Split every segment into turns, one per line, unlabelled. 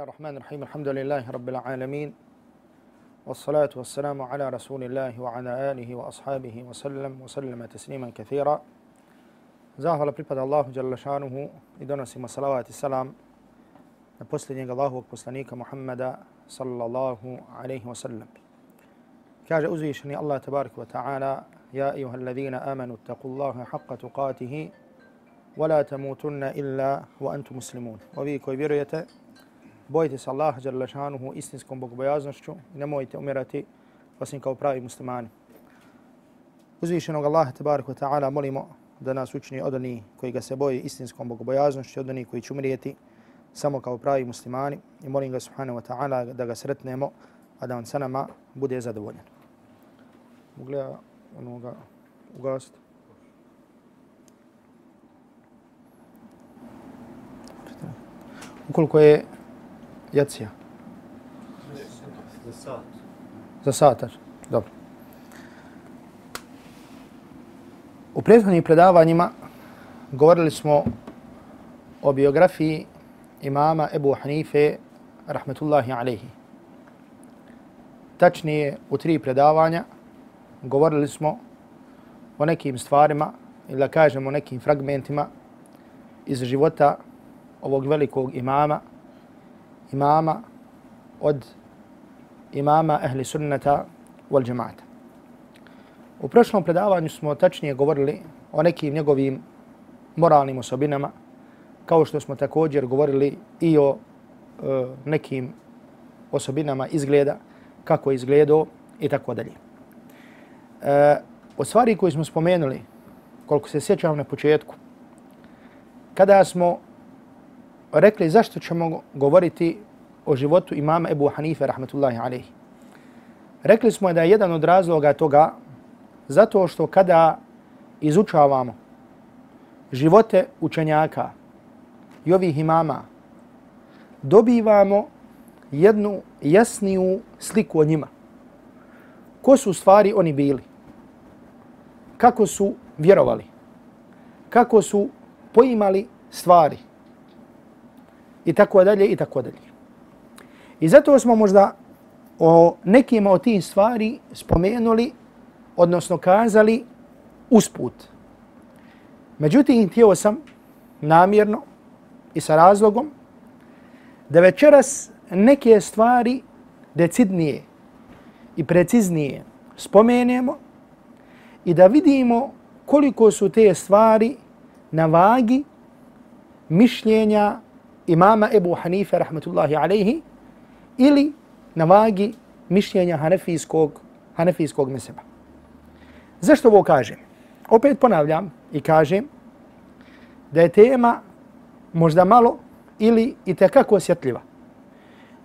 الله الرحمن الرحيم الحمد لله رب العالمين والصلاة والسلام على رسول الله وعلى آله وأصحابه وسلم وسلم تسليما كثيرا زاهر لبريبا الله جل شانه إدونا سيما صلوات السلام نبوس لنيك الله وكبوسلنيك محمد صلى الله عليه وسلم كاج أزيشني الله تبارك وتعالى يا أيها الذين آمنوا اتقوا الله حق تقاته ولا تموتن إلا وأنتم مسلمون وبيك وبريته bojite se Allaha Đerlešanuhu istinskom bogobojaznošću i nemojte umirati osim kao pravi muslimani. Uzvišenog Allaha tabaraka wa ta'ala molimo da nas učini od onih koji ga se boji istinskom bogobojaznošću, od onih koji će umrijeti samo kao pravi muslimani i molim ga subhanahu wa ta'ala da ga sretnemo, a da on sa nama bude zadovoljen. ja onoga ugasiti? Ukoliko je jacija?
Za sat.
Za satar. Dobro. U prethodnim predavanjima govorili smo o biografiji imama Ebu Hanife, rahmetullahi alaihi. Tačnije, u tri predavanja govorili smo o nekim stvarima, ili da kažemo nekim fragmentima iz života ovog velikog imama, imama od imama ehli sunnata wal džemata. U prošlom predavanju smo tačnije govorili o nekim njegovim moralnim osobinama, kao što smo također govorili i o e, nekim osobinama izgleda, kako je izgledao i tako dalje. E, od stvari koje smo spomenuli, koliko se sjećam na početku, kada smo rekli zašto ćemo govoriti o životu imama Ebu Hanife, rahmetullahi alaihi, rekli smo da je jedan od razloga toga zato što kada izučavamo živote učenjaka i ovih imama, dobivamo jednu jasniju sliku o njima. Ko su stvari oni bili? Kako su vjerovali? Kako su poimali stvari? I tako dalje, i tako dalje. I zato smo možda o nekima od tih stvari spomenuli odnosno kazali usput. Međutim, htio sam namjerno i sa razlogom da večeras neke stvari decidnije i preciznije spomenemo i da vidimo koliko su te stvari na vagi mišljenja imama Ebu Hanife rahmetullahi alaihi ili na vagi mišljenja hanefijskog, hanefijskog meseba. Zašto ovo kažem? Opet ponavljam i kažem da je tema možda malo ili i tekako osjetljiva.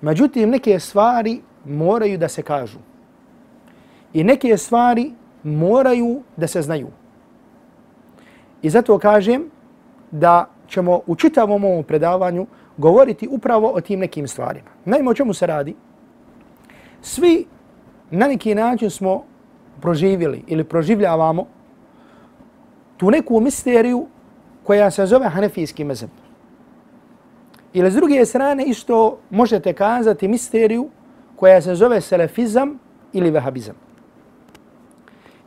Međutim, neke stvari moraju da se kažu. I neke stvari moraju da se znaju. I zato kažem da ćemo u čitavom ovom predavanju govoriti upravo o tim nekim stvarima. Naime, o čemu se radi? Svi na neki način smo proživjeli ili proživljavamo tu neku misteriju koja se zove hanefijski mezeb. Ili s druge strane isto možete kazati misteriju koja se zove selefizam ili vehabizam.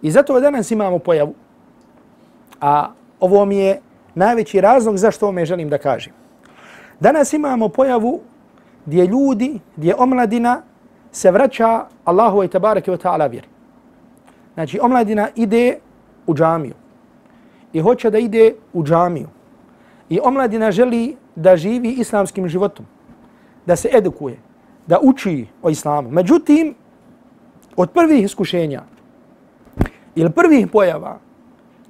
I zato danas imamo pojavu, a ovo mi je najveći razlog zašto ome želim da kažem. Danas imamo pojavu gdje ljudi, gdje omladina se vraća Allahu i tabarake wa ta'ala vjeri. Znači, omladina ide u džamiju i hoće da ide u džamiju. I omladina želi da živi islamskim životom, da se edukuje, da uči o islamu. Međutim, od prvih iskušenja ili prvih pojava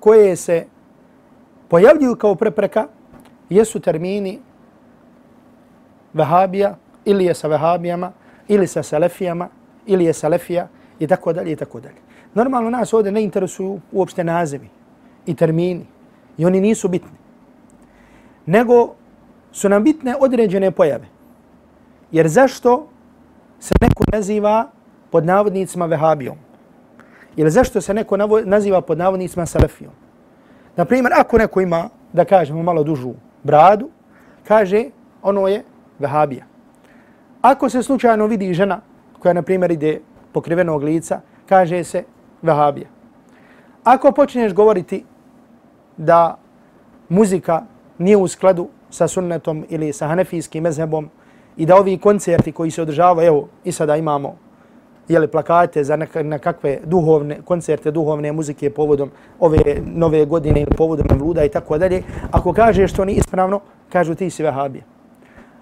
koje se pojavljuju kao prepreka jesu termini vehabija ili je sa vehabijama ili sa selefijama ili je selefija i tako dalje i tako dalje. Normalno nas ovdje ne interesuju uopšte nazivi i termini i oni nisu bitni. Nego su nam bitne određene pojave. Jer zašto se neko naziva pod navodnicima vehabijom? Ili zašto se neko naziva pod navodnicima Na primjer, ako neko ima, da kažemo, malo dužu bradu, kaže ono je vehabija. Ako se slučajno vidi žena koja, na primjer, ide pokrivenog lica, kaže se vehabija. Ako počneš govoriti da muzika nije u skladu sa sunnetom ili sa hanefijskim mezhebom i da ovi koncerti koji se održavaju, evo i sada imamo jeli, plakate za nekakve duhovne koncerte, duhovne muzike povodom ove nove godine ili povodom vluda i tako dalje, ako kažeš to nije ispravno, kažu ti si vehabija.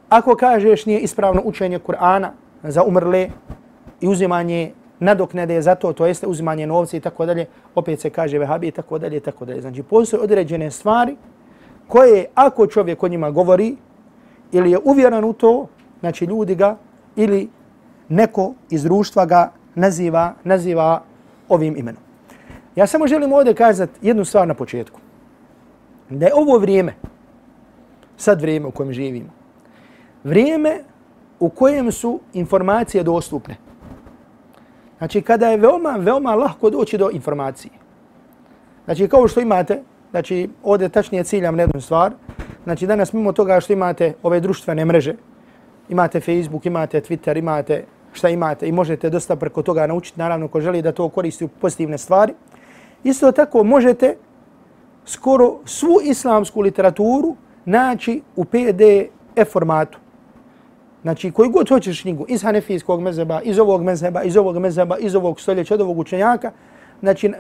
Ako kažeš nije ispravno učenje Kur'ana za umrle i uzimanje nadoknade za to, to jeste uzimanje novca i tako dalje, opet se kaže vehabije i tako dalje i tako dalje. Znači, postoje određene stvari koje ako čovjek o njima govori ili je uvjeran u to, znači ljudi ga ili neko iz društva ga naziva, naziva ovim imenom. Ja samo želim ovdje kazati jednu stvar na početku. Da je ovo vrijeme, sad vrijeme u kojem živimo, vrijeme u kojem su informacije dostupne. Znači, kada je veoma, veoma lahko doći do informacije. Znači, kao što imate, znači, ovdje tačnije ciljam na jednu stvar, znači, danas mimo toga što imate ove društvene mreže, imate Facebook, imate Twitter, imate šta imate i možete dosta preko toga naučiti, naravno ko želi da to koristi u pozitivne stvari. Isto tako možete skoro svu islamsku literaturu naći u PDF formatu. Znači, koji god hoćeš knjigu iz hanefijskog mezeba, iz ovog mezeba, iz ovog mezeba, iz ovog stoljeća, od ovog učenjaka, znači,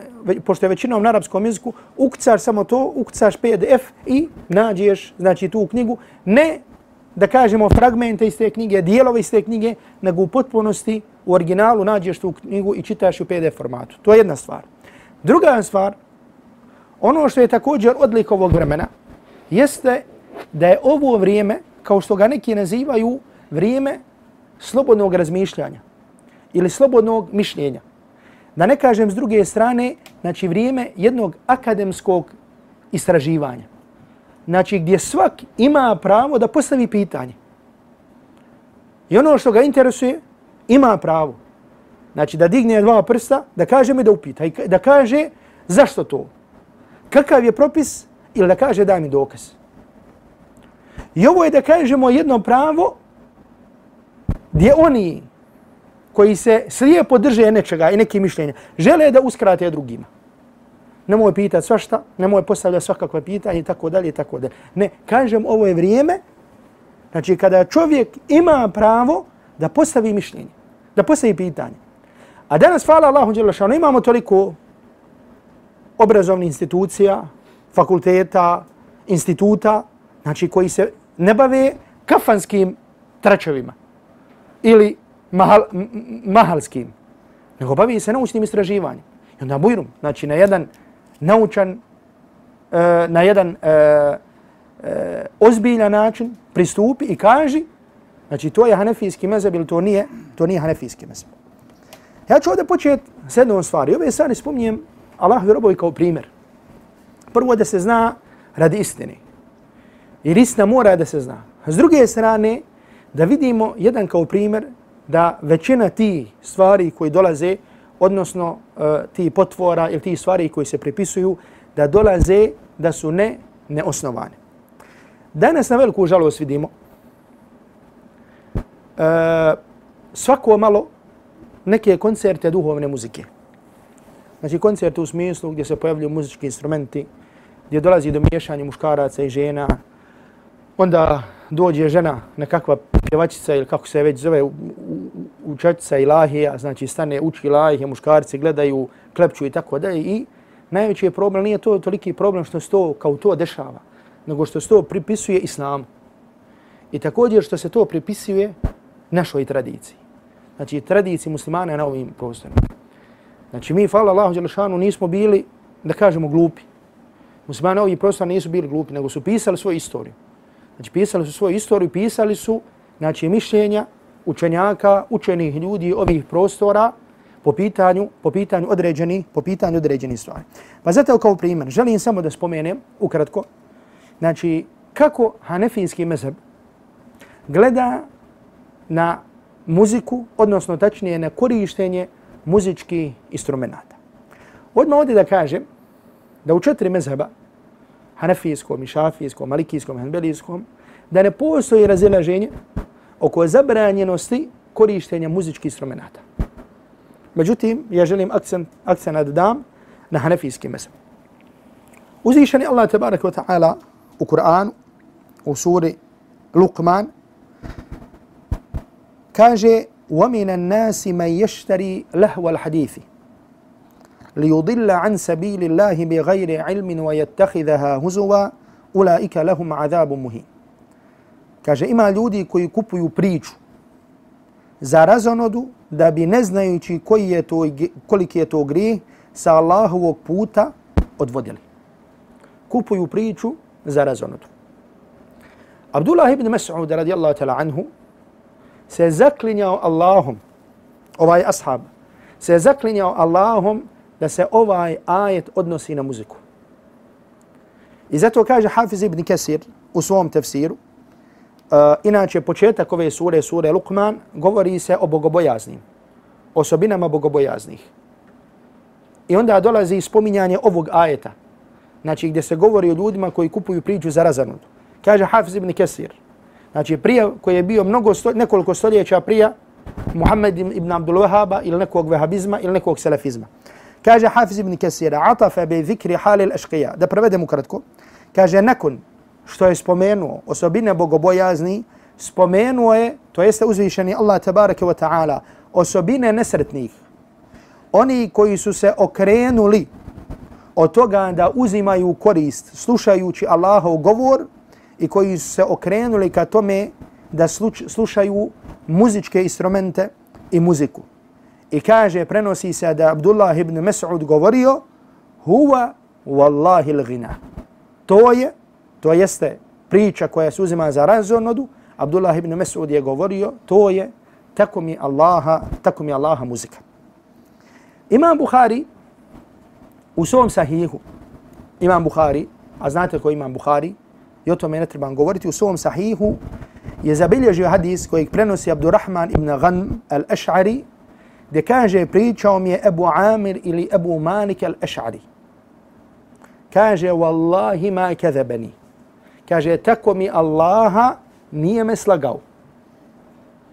pošto je većinom na arapskom jeziku, ukcaš samo to, ukcaš PDF i nađeš znači, tu knjigu. Ne da kažemo fragmente iz te knjige, dijelove iz te knjige, nego u potpunosti u originalu nađeš tu knjigu i čitaš u PDF formatu. To je jedna stvar. Druga stvar, ono što je također odlik ovog vremena, jeste da je ovo vrijeme, kao što ga neki nazivaju, vrijeme slobodnog razmišljanja ili slobodnog mišljenja. Da ne kažem s druge strane, znači vrijeme jednog akademskog istraživanja znači gdje svak ima pravo da postavi pitanje. I ono što ga interesuje, ima pravo. Znači da digne dva prsta, da kaže mi da upita i da kaže zašto to. Kakav je propis ili da kaže daj mi dokaz. I ovo je da kažemo jedno pravo gdje oni koji se slijepo drže nečega i neke mišljenja žele da uskrate drugima nemoj pitati svašta, nemoj postavljati svakakve pitanje i tako dalje i tako dalje. Ne, kažem, ovo je vrijeme, znači kada čovjek ima pravo da postavi mišljenje, da postavi pitanje. A danas, hvala Allahu Đelešanu, imamo toliko obrazovnih institucija, fakulteta, instituta, znači koji se ne bave kafanskim tračevima ili mahal, mahalskim, nego bavi se naučnim istraživanjem. I onda bujrum, znači na jedan naučan uh, na jedan uh, uh, ozbiljan način pristupi i kaže znači to je hanefijski mezeb ili to nije, to nije hanefijski mezeb. Ja ću ovdje početi s jednom stvari. Ove stvari spomnijem Allah i robovi kao primjer. Prvo da se zna radi istine. Jer istina mora da se zna. S druge strane, da vidimo jedan kao primjer da većina ti stvari koji dolaze odnosno e, ti potvora ili ti stvari koji se pripisuju, da dolaze da su ne neosnovane. Danas na veliku žalost vidimo e, svako malo neke koncerte duhovne muzike. Znači koncerte u smislu gdje se pojavljuju muzički instrumenti, gdje dolazi do miješanja muškaraca i žena, onda dođe žena, nekakva pjevačica ili kako se već zove, učetica ilahija, znači stane uči ilahije, muškarci gledaju, klepću i tako dalje. I najveći je problem, nije to toliki problem što se to kao to dešava, nego što se to pripisuje islamu. I također što se to pripisuje našoj tradiciji. Znači tradiciji muslimana na ovim prostorima. Znači mi, hvala Allahu Đelešanu, nismo bili, da kažemo, glupi. Muslimani ovih prostora nisu bili glupi, nego su pisali svoju istoriju. Znači pisali su svoju istoriju, pisali su znači mišljenja učenjaka, učenih ljudi ovih prostora po pitanju, po pitanju određeni, po pitanju određeni stvari. Pa zato kao primjer, želim samo da spomenem ukratko, znači kako hanefijski mezheb gleda na muziku, odnosno tačnije na korištenje muzičkih instrumenta. Odmah ovdje da kažem da u četiri mezheba, hanefijskom, šafijskom, malikijskom, hanbelijskom, da ne postoji razilaženje oko zabranjenosti korištenja muzičkih instrumenta. Međutim, ja želim akcent, akcent da dam na hanefijski mezheb. Uzvišeni Allah tabarak wa ta'ala u Kur'anu, u suri Luqman, kaže وَمِنَ النَّاسِ مَنْ يَشْتَرِي لَهْوَ الْحَدِيثِ لِيُضِلَّ عَنْ سَبِيلِ اللَّهِ بِغَيْرِ عِلْمٍ وَيَتَّخِذَهَا هُزُوًا أُولَٰئِكَ لَهُمْ عَذَابٌ مُهِينٌ Kaže, ima ljudi koji kupuju priču za razonodu da bi ne znajući koji je to, koliki je to grijeh sa Allahovog puta odvodili. Kupuju priču za razonodu. Abdullah ibn Mas'ud radijallahu ta'ala anhu se zaklinjao Allahom, ovaj ashab, se zaklinjao Allahom da se ovaj ajet odnosi na muziku. I zato kaže Hafiz ibn Kasir u svom tefsiru, Eh, inače, početak ove sure, sure Lukman, govori se o bogobojaznim, osobinama bogobojaznih. I onda dolazi spominjanje ovog ajeta, znači gdje se govori o ljudima koji kupuju priču za razanudu. Kaže Hafiz ibn Kesir, znači prije koji je bio mnogo sto, nekoliko stoljeća prije Muhammed ibn Abdul Wahaba ili nekog vehabizma ili nekog selefizma. Kaže Hafiz ibn Kesir, atafa bi zikri halil ašqija, da prevedem ukratko, kaže nakon što je spomenuo osobine bogobojazni, spomenuo je, to jeste uzvišeni Allah tabaraka wa ta'ala, osobine nesretnih. Oni koji su se okrenuli od toga da uzimaju korist slušajući Allahov govor i koji su se okrenuli ka tome da slušaju muzičke instrumente i muziku. I kaže, prenosi se da Abdullah ibn Mas'ud govorio, huwa wallahi l-gina. To je to jeste priča koja se uzima za razonodu, Abdullah ibn Mas'ud je govorio, to je tako mi Allaha, tako mi Allaha muzika. Imam Bukhari u svom sahihu, Imam Bukhari, a znate ko Imam Bukhari, i o tome ne trebam govoriti, u svom sahihu je zabilježio hadis koji prenosi Abdurrahman ibn Ghan al-Ash'ari, gdje kaže pričao mi je Ebu Amir ili Ebu Malik al-Ash'ari. Kaže, Wallahi ma kadhabani kaže, tako mi Allaha nije me slagao.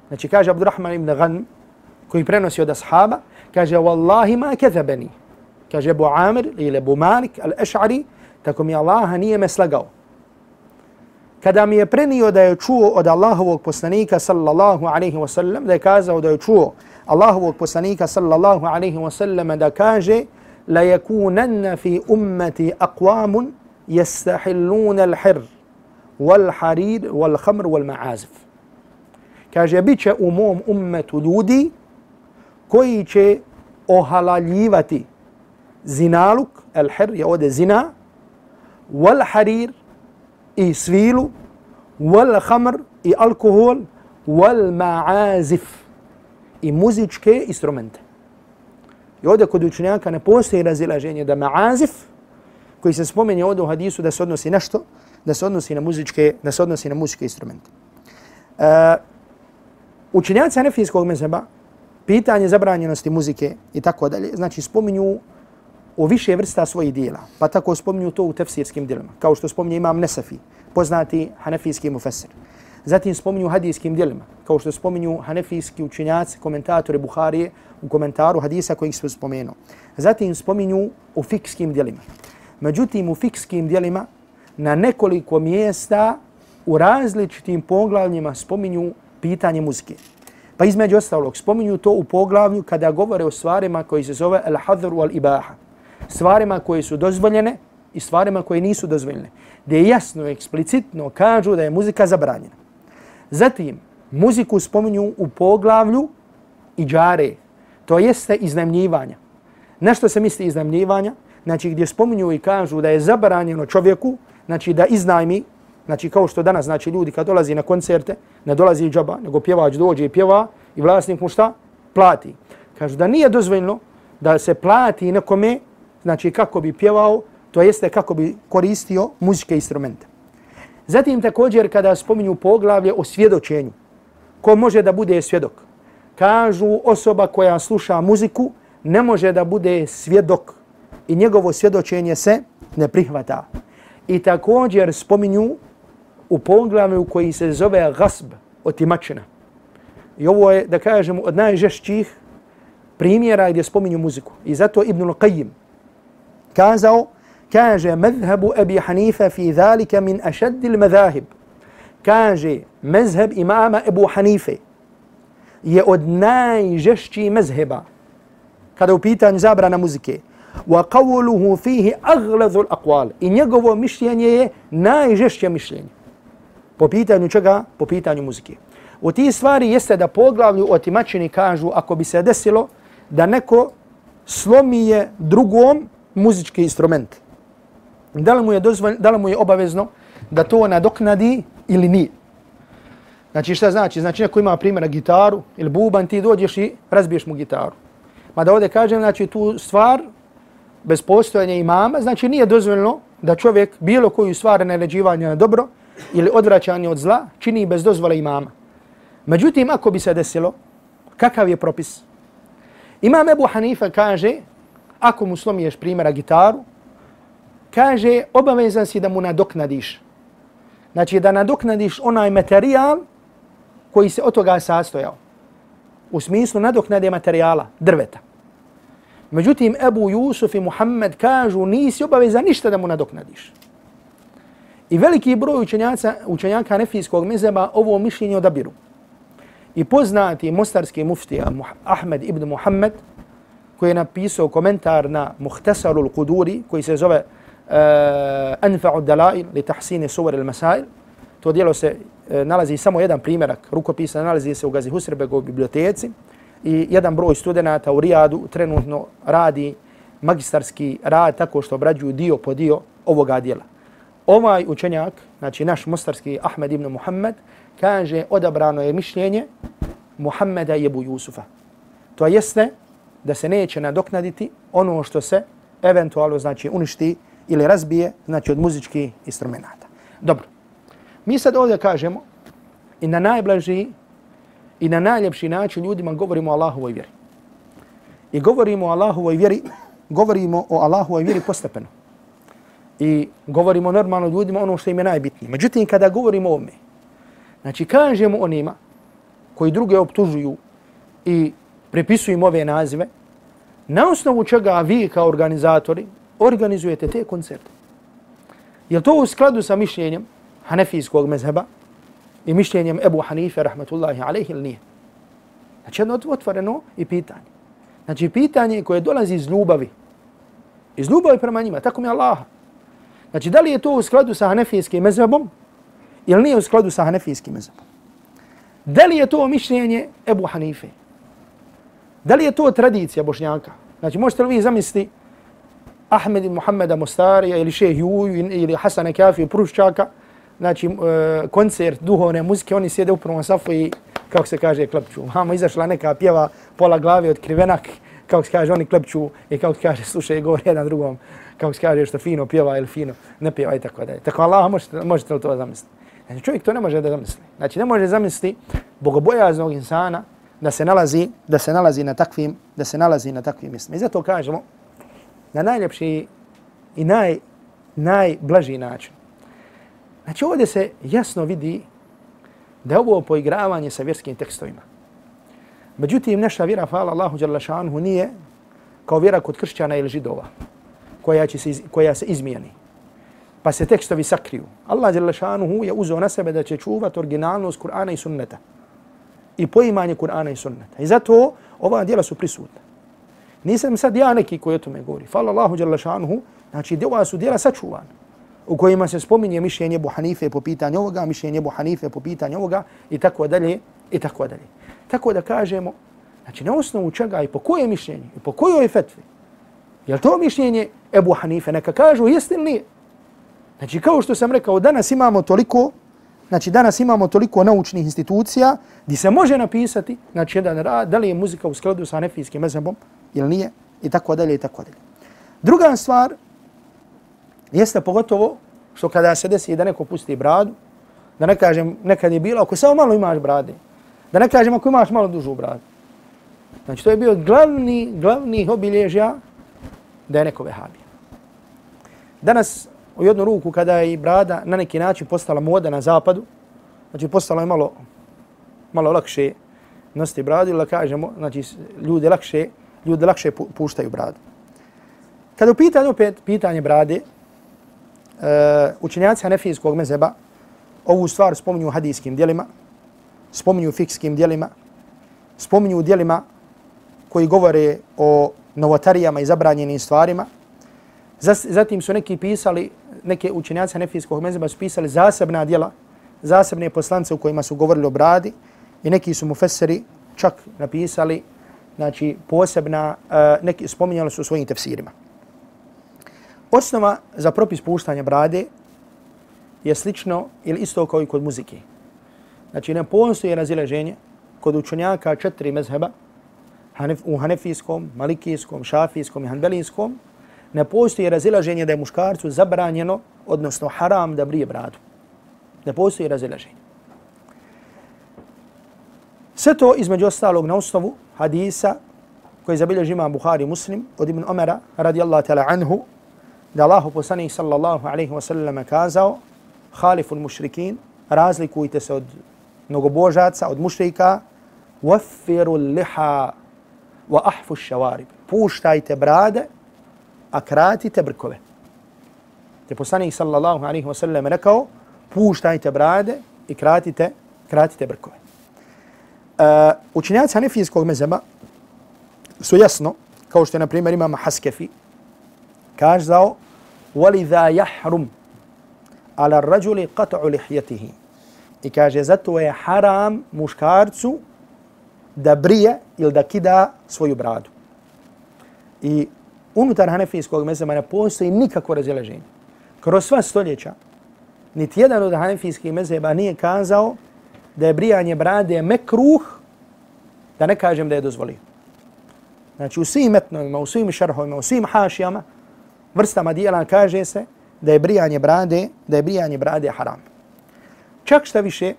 Znači, kaže Abdurrahman ibn Ghan, koji prenosi od ashaba, kaže, Wallahi ma kezabeni. Kaže Abu Amir ili Abu Malik al-Ash'ari, tako mi Allaha nije me slagao. Kada mi je prenio da je čuo od Allahovog poslanika sallallahu alaihi wa sallam, da je kazao da je čuo Allahovog poslanika sallallahu alaihi wa sallam da kaže la yakunanna fi ummati aqwamun yastahilluna al-hirr wal harid wal khamr wal ma'azif. Kaže, bit će u mom ummetu ljudi koji će ohalaljivati zinaluk, el her je ovdje zina, wal harir i svilu, wal khamr i alkohol, wal ma'azif i muzičke instrumente. I ovdje kod učenjaka ne postoji razilaženje da ma'azif, koji se spomenje ovdje u hadisu da se odnosi nešto, da se odnosi na muzičke, da se odnosi na muzičke instrumente. Uh, učenjaci Hanefijskog mezheba, pitanje zabranjenosti muzike i tako dalje, znači spominju o više vrsta svojih dijela, pa tako spominju to u tefsirskim dijelima, kao što spominje imam Nesafi, poznati Hanefijski mufesir. Zatim spominju hadijskim dijelima, kao što spominju Hanefijski učenjaci, komentatori Buharije u komentaru hadisa kojih se spomenuo. Zatim spominju u fikskim dijelima. Međutim, u fikskim dijelima na nekoliko mjesta u različitim poglavljima spominju pitanje muzike. Pa između ostalog, spominju to u poglavlju kada govore o stvarima koji se zove al-hadru al-ibaha. Stvarima koje su dozvoljene i stvarima koje nisu dozvoljene. Gdje jasno, i eksplicitno kažu da je muzika zabranjena. Zatim, muziku spominju u poglavlju i džare. To jeste iznajmljivanja. Nešto se misli iznajmljivanja? Znači gdje spominju i kažu da je zabranjeno čovjeku znači da iznajmi, znači kao što danas znači ljudi kad dolazi na koncerte, ne dolazi džaba, nego pjevač dođe i pjeva i vlasnik mu šta? Plati. Kažu da nije dozvoljno da se plati nekome, znači kako bi pjevao, to jeste kako bi koristio muzičke instrumente. Zatim također kada spominju poglavlje o svjedočenju, ko može da bude svjedok? Kažu osoba koja sluša muziku ne može da bude svjedok i njegovo svjedočenje se ne prihvata i također spominju u poglavlju koji se zove gasb, otimačina. I ovo je, da kažemo, od najžešćih primjera gdje spominju muziku. I zato Ibn Qayyim kazao, kaže, medhebu Ebi Hanifa fi zalika min ašaddil medahib. Kaže, mezheb imama Ebu Hanife je od najžešćih mezheba kada u pitanju zabrana muzike. Wa qawluhu fihi aghladu al-aqwal. I njegovo mišljenje je najžešće mišljenje. Po pitanju čega? Po pitanju muzike. U ti stvari jeste da poglavlju otimačini kažu ako bi se desilo da neko slomi je drugom muzički instrument. Da li mu je, dozvolj, da li mu je obavezno da to nadoknadi ili nije? Znači šta znači? Znači neko ima primjera gitaru ili buban, ti dođeš i razbiješ mu gitaru. Ma da ovdje kažem, znači tu stvar bez postojanja imama, znači nije dozvoljeno da čovjek bilo koju stvar naređivanja na dobro ili odvraćanje od zla čini bez dozvole imama. Međutim, ako bi se desilo, kakav je propis? Imam Ebu Hanifa kaže, ako mu slomiješ primjera gitaru, kaže, obavezan si da mu nadoknadiš. Znači, da nadoknadiš onaj materijal koji se od toga sastojao. U smislu nadoknade materijala, drveta. Međutim, Ebu Jusuf i Muhammed kažu, nisi obaveza ništa da mu nadoknadiš. I veliki broj učenjaca, učenjaka nefijskog mezeba ovo mišljenje odabiru. I poznati mostarski muftija Ahmed ibn Muhammed, koji je napisao komentar na Muhtasarul Quduri, koji se zove uh, Anfa'u Dalail li tahsini suvar il masail. To dijelo se uh, nalazi samo jedan primjerak rukopisa, nalazi se u Gazi Husrebegovoj biblioteci i jedan broj studenta u Rijadu trenutno radi magistarski rad tako što obrađuju dio po dio ovoga dijela. Ovaj učenjak, znači naš mostarski Ahmed ibn Muhammed, kaže odabrano je mišljenje Muhammeda jebu Jusufa. To jeste da se neće nadoknaditi ono što se eventualno znači uništi ili razbije znači od muzičkih instrumenta. Dobro. Mi sad ovdje kažemo i na najblaži i na najljepši način ljudima govorimo o Allahovoj vjeri. I govorimo o Allahovoj vjeri, govorimo o Allahovoj vjeri postepeno. I govorimo normalno ljudima ono što im je najbitnije. Međutim, kada govorimo o ome, znači kažemo onima koji druge optužuju i prepisuju im ove nazive, na osnovu čega vi kao organizatori organizujete te koncerte. Je to u skladu sa mišljenjem Hanefijskog mezheba i mišljenjem Ebu Hanife, rahmetullahi alaihi, ili nije? Znači jedno otvoreno i pitanje. Znači pitanje koje dolazi iz ljubavi. Iz ljubavi prema njima, tako mi Allah. Znači da li je to u skladu sa Hanefijskim mezhebom ili nije u skladu sa Hanefijskim mezhebom? Da li je to mišljenje Ebu Hanife? Da li je to tradicija Bošnjaka? Znači možete li vi zamisliti Ahmed i Muhammeda Mostarija ili Šeh Juju ili Hasana Kafi Pruščaka, znači e, koncert duhovne muzike, oni sjede u prvom safu i kako se kaže klepću. Mamo izašla neka pjeva pola glave od krivenak, kako se kaže oni klepću i kako se kaže slušaj govori jedan drugom, kako se kaže što fino pjeva ili fino ne pjeva i tako dalje. Tako Allah možete, možete li to zamisliti? Znači čovjek to ne može da zamisli. Znači ne može zamisliti bogobojaznog insana da se nalazi da se nalazi na takvim da se nalazi na takvim mjestima. I zato kažemo na najljepši i naj najblaži način. Znači ovdje se jasno vidi da je ovo poigravanje sa vjerskim tekstovima. Međutim, naša vjera, hvala Allahu Đalašanhu, nije kao vjera kod kršćana ili židova, koja, će se, iz, koja se izmijeni. Pa se tekstovi sakriju. Allah Đalašanhu je uzeo na sebe da će čuvati originalnost Kur'ana i sunneta i poimanje Kur'ana i sunneta. I zato ova djela su prisutna. Nisam sad ja neki koji o tome govori. Fala Allahu Đalašanhu, znači djela su djela sačuvana u kojima se spominje mišljenje Ebu Hanife po pitanju ovoga, mišljenje Ebu Hanife po pitanju ovoga i tako dalje i tako dalje. Tako da kažemo, znači na osnovu čega i po koje mišljenje i po kojoj fetvi, je to mišljenje Ebu Hanife, neka kažu jeste ili nije. Znači kao što sam rekao, danas imamo toliko Znači danas imamo toliko naučnih institucija gdje se može napisati znači jedan rad, da li je muzika u skladu sa nefijskim mezhebom ili nije i tako dalje i tako dalje. Druga stvar jeste pogotovo što kada se desi da neko pusti bradu, da ne kažem nekad je bilo ako samo malo imaš brade, da ne kažem ako imaš malo dužu bradu. Znači to je bio glavni, glavni obilježja da je neko vehabija. Danas u jednu ruku kada je i brada na neki način postala moda na zapadu, znači postala je malo, malo lakše nositi bradu ili kažemo, znači ljudi lakše, ljudi lakše puštaju bradu. Kada u pitanju opet pitanje brade, Eh, učenjaci Hanefijskog mezeba ovu stvar spominju u hadijskim dijelima, spominju u fikskim dijelima, spominju u dijelima koji govore o novotarijama i zabranjenim stvarima. Zatim su neki pisali, neke učenjaci Hanefijskog mezeba su pisali zasebna dijela, zasebne poslance u kojima su govorili o bradi i neki su mu feseri čak napisali znači posebna, uh, neki spominjali su u svojim tefsirima. Osnova za propis puštanja brade je slično ili isto kao i kod muzike. Znači ne postoji razileženje kod učenjaka četiri mezheba, u hanefijskom, malikijskom, šafijskom i hanbelijskom, ne postoji razilaženje da je muškarcu zabranjeno, odnosno haram da brije bradu. Ne postoji razilaženje. Sve to između ostalog na osnovu hadisa koji zabilježi imam Buhari muslim od Ibn Omera radijallahu ta'ala anhu da Allahu poslanik sallallahu alaihi wa sallam kazao khaliful mušrikin, razlikujte se od mnogobožaca, od mušrika, wafiru liha wa ahfu šavarib. Puštajte brade, a kratite brkove. Te poslanik sallallahu alaihi wa sallam rekao, puštajte brade i kratite, kratite brkove. E, uh, učenjaci hanefijskog mezema su jasno, kao što je na primjer imam Haskefi, kazao وَلِذَا يَحْرُمْ ala rađuli qat'u lihjetihi. I kaže, zato je haram muškarcu da brije ili da kida svoju bradu. I unutar hanefijskog mezema ne postoji nikakvo razileženje. Kroz sva stoljeća, niti jedan od hanefijskih mezeba nije kazao da je brijanje brade mekruh, da ne kažem da je dozvolio. Znači u svim metnovima, u svim šarhovima, u svim hašijama, vrstama dijela kaže se da je brijanje brade, da je brijanje brade haram. Čak šta više,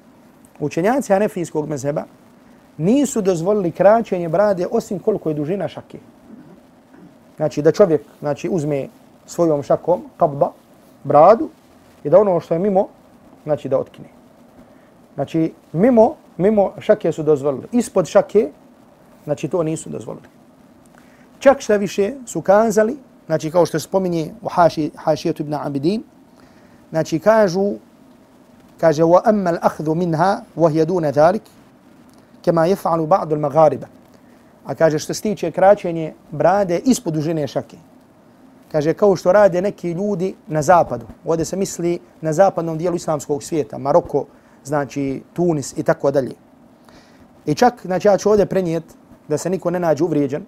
učenjaci Hanefijskog mezheba nisu dozvolili kraćenje brade osim koliko je dužina šake. Znači da čovjek znači, uzme svojom šakom, kabba, bradu i da ono što je mimo, znači da otkine. Znači mimo, mimo šake su dozvolili. Ispod šake, znači to nisu dozvolili. Čak šta više su kazali znači kao što se spominje u haši, hašijetu ibn Abidin, znači kažu, kaže, wa amma al-akhdhu minha, wa hiya duna dhalik, kema jef'alu ba'du al-maghariba. A kaže, što se tiče kraćenje brade ispod dužine šake. Kaže, kao što rade neki ljudi na zapadu. Ovdje se misli na zapadnom dijelu islamskog svijeta, Maroko, znači Tunis i tako dalje. I čak, znači ja ću ovdje prenijeti da se niko ne nađe uvrijeđen,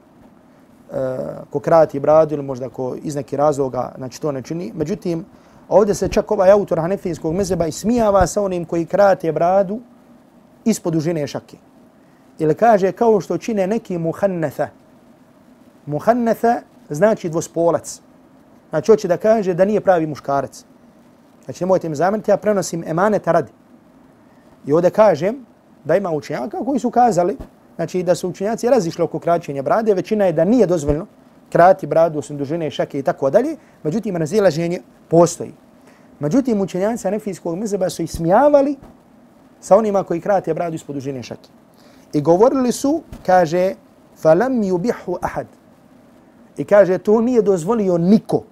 Eh, ko krati bradu ili možda ko iz neki razloga znači to ne čini. Međutim, ovdje se čak ovaj autor Hanefijskog mezeba ismijava sa onim koji krate bradu ispod dužine šake. Ili kaže kao što čine neki muhannetha. Muhannetha znači dvospolac. Znači hoće da kaže da nije pravi muškarac. Znači nemojte mi zamjeriti, ja prenosim emaneta radi. I ovdje kažem da ima učenjaka koji su kazali znači da su učenjaci razišli oko kraćenja brade, većina je da nije dozvoljno krati bradu osim dužine šake i tako dalje, međutim razilaženje postoji. Međutim, učenjaci Anefijskog mezeba su ismijavali sa onima koji krate bradu ispod dužine šake. I govorili su, kaže, falam yubihu ahad. I kaže, to nije dozvolio niko.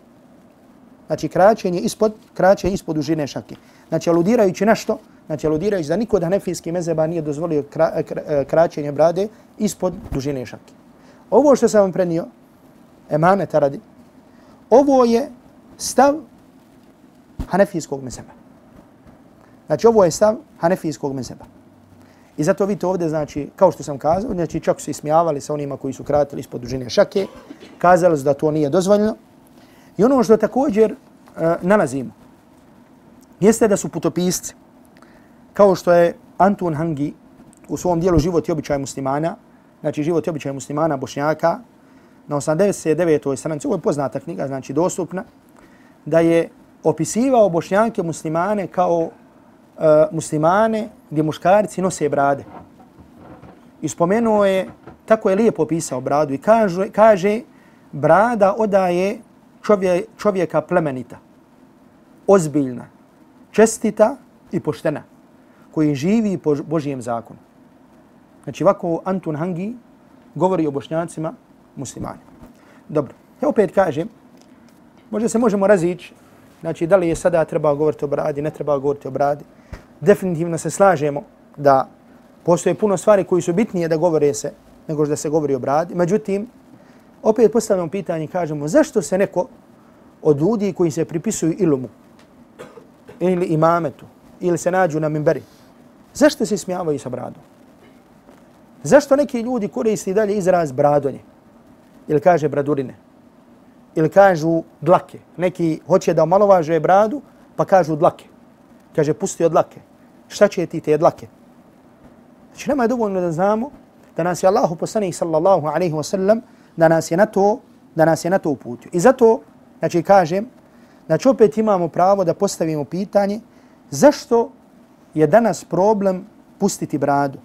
Znači, kraćenje ispod, kraćenje ispod dužine šake. Znači, aludirajući na što? Znači aludirajući da niko od hanefijskih mezeba nije dozvolio kra, kra, e, kraćenje brade ispod dužine šake. Ovo što sam vam prenio, emaneta radi, ovo je stav hanefijskog mezeba. Znači ovo je stav hanefijskog mezeba. I zato vidite ovdje, znači, kao što sam kazao, znači čak su ismijavali sa onima koji su kratili ispod dužine šake, kazali su da to nije dozvoljeno. I ono što također uh, nalazimo, jeste da su putopisci, kao što je Anton Hangi u svom dijelu Život i običaj muslimana, znači Život i običaj muslimana Bošnjaka, na 89. stranici, ovo je poznata knjiga, znači dostupna, da je opisivao Bošnjake muslimane kao uh, muslimane gdje muškarci nose brade. I spomenuo je, tako je lijepo opisao bradu i kaže, kaže brada odaje čovje, čovjeka plemenita, ozbiljna, čestita i poštena koji živi po Božijem zakonu. Znači ovako Anton Hangi govori o bošnjacima muslimanima. Dobro, ja opet kažem, možda se možemo razići, znači da li je sada treba govoriti o bradi, ne treba govoriti o bradi. Definitivno se slažemo da postoje puno stvari koji su bitnije da govore se nego da se govori o bradi. Međutim, opet postavljamo pitanje i kažemo zašto se neko od ljudi koji se pripisuju ilumu ili imametu ili se nađu na mimberi, zašto se smijavaju sa bradom? Zašto neki ljudi koristi dalje izraz bradonje? Ili kaže bradurine? Ili kažu dlake? Neki hoće da omalovaže bradu, pa kažu dlake. Kaže, pusti od dlake. Šta će ti te dlake? Znači, nema je dovoljno da znamo da nas je Allahu poslanih sallallahu alaihi wasallam, da nas je na to, da nas je na to uputio. I zato, znači, kažem, znači, opet imamo pravo da postavimo pitanje zašto je danas problem pustiti bradu?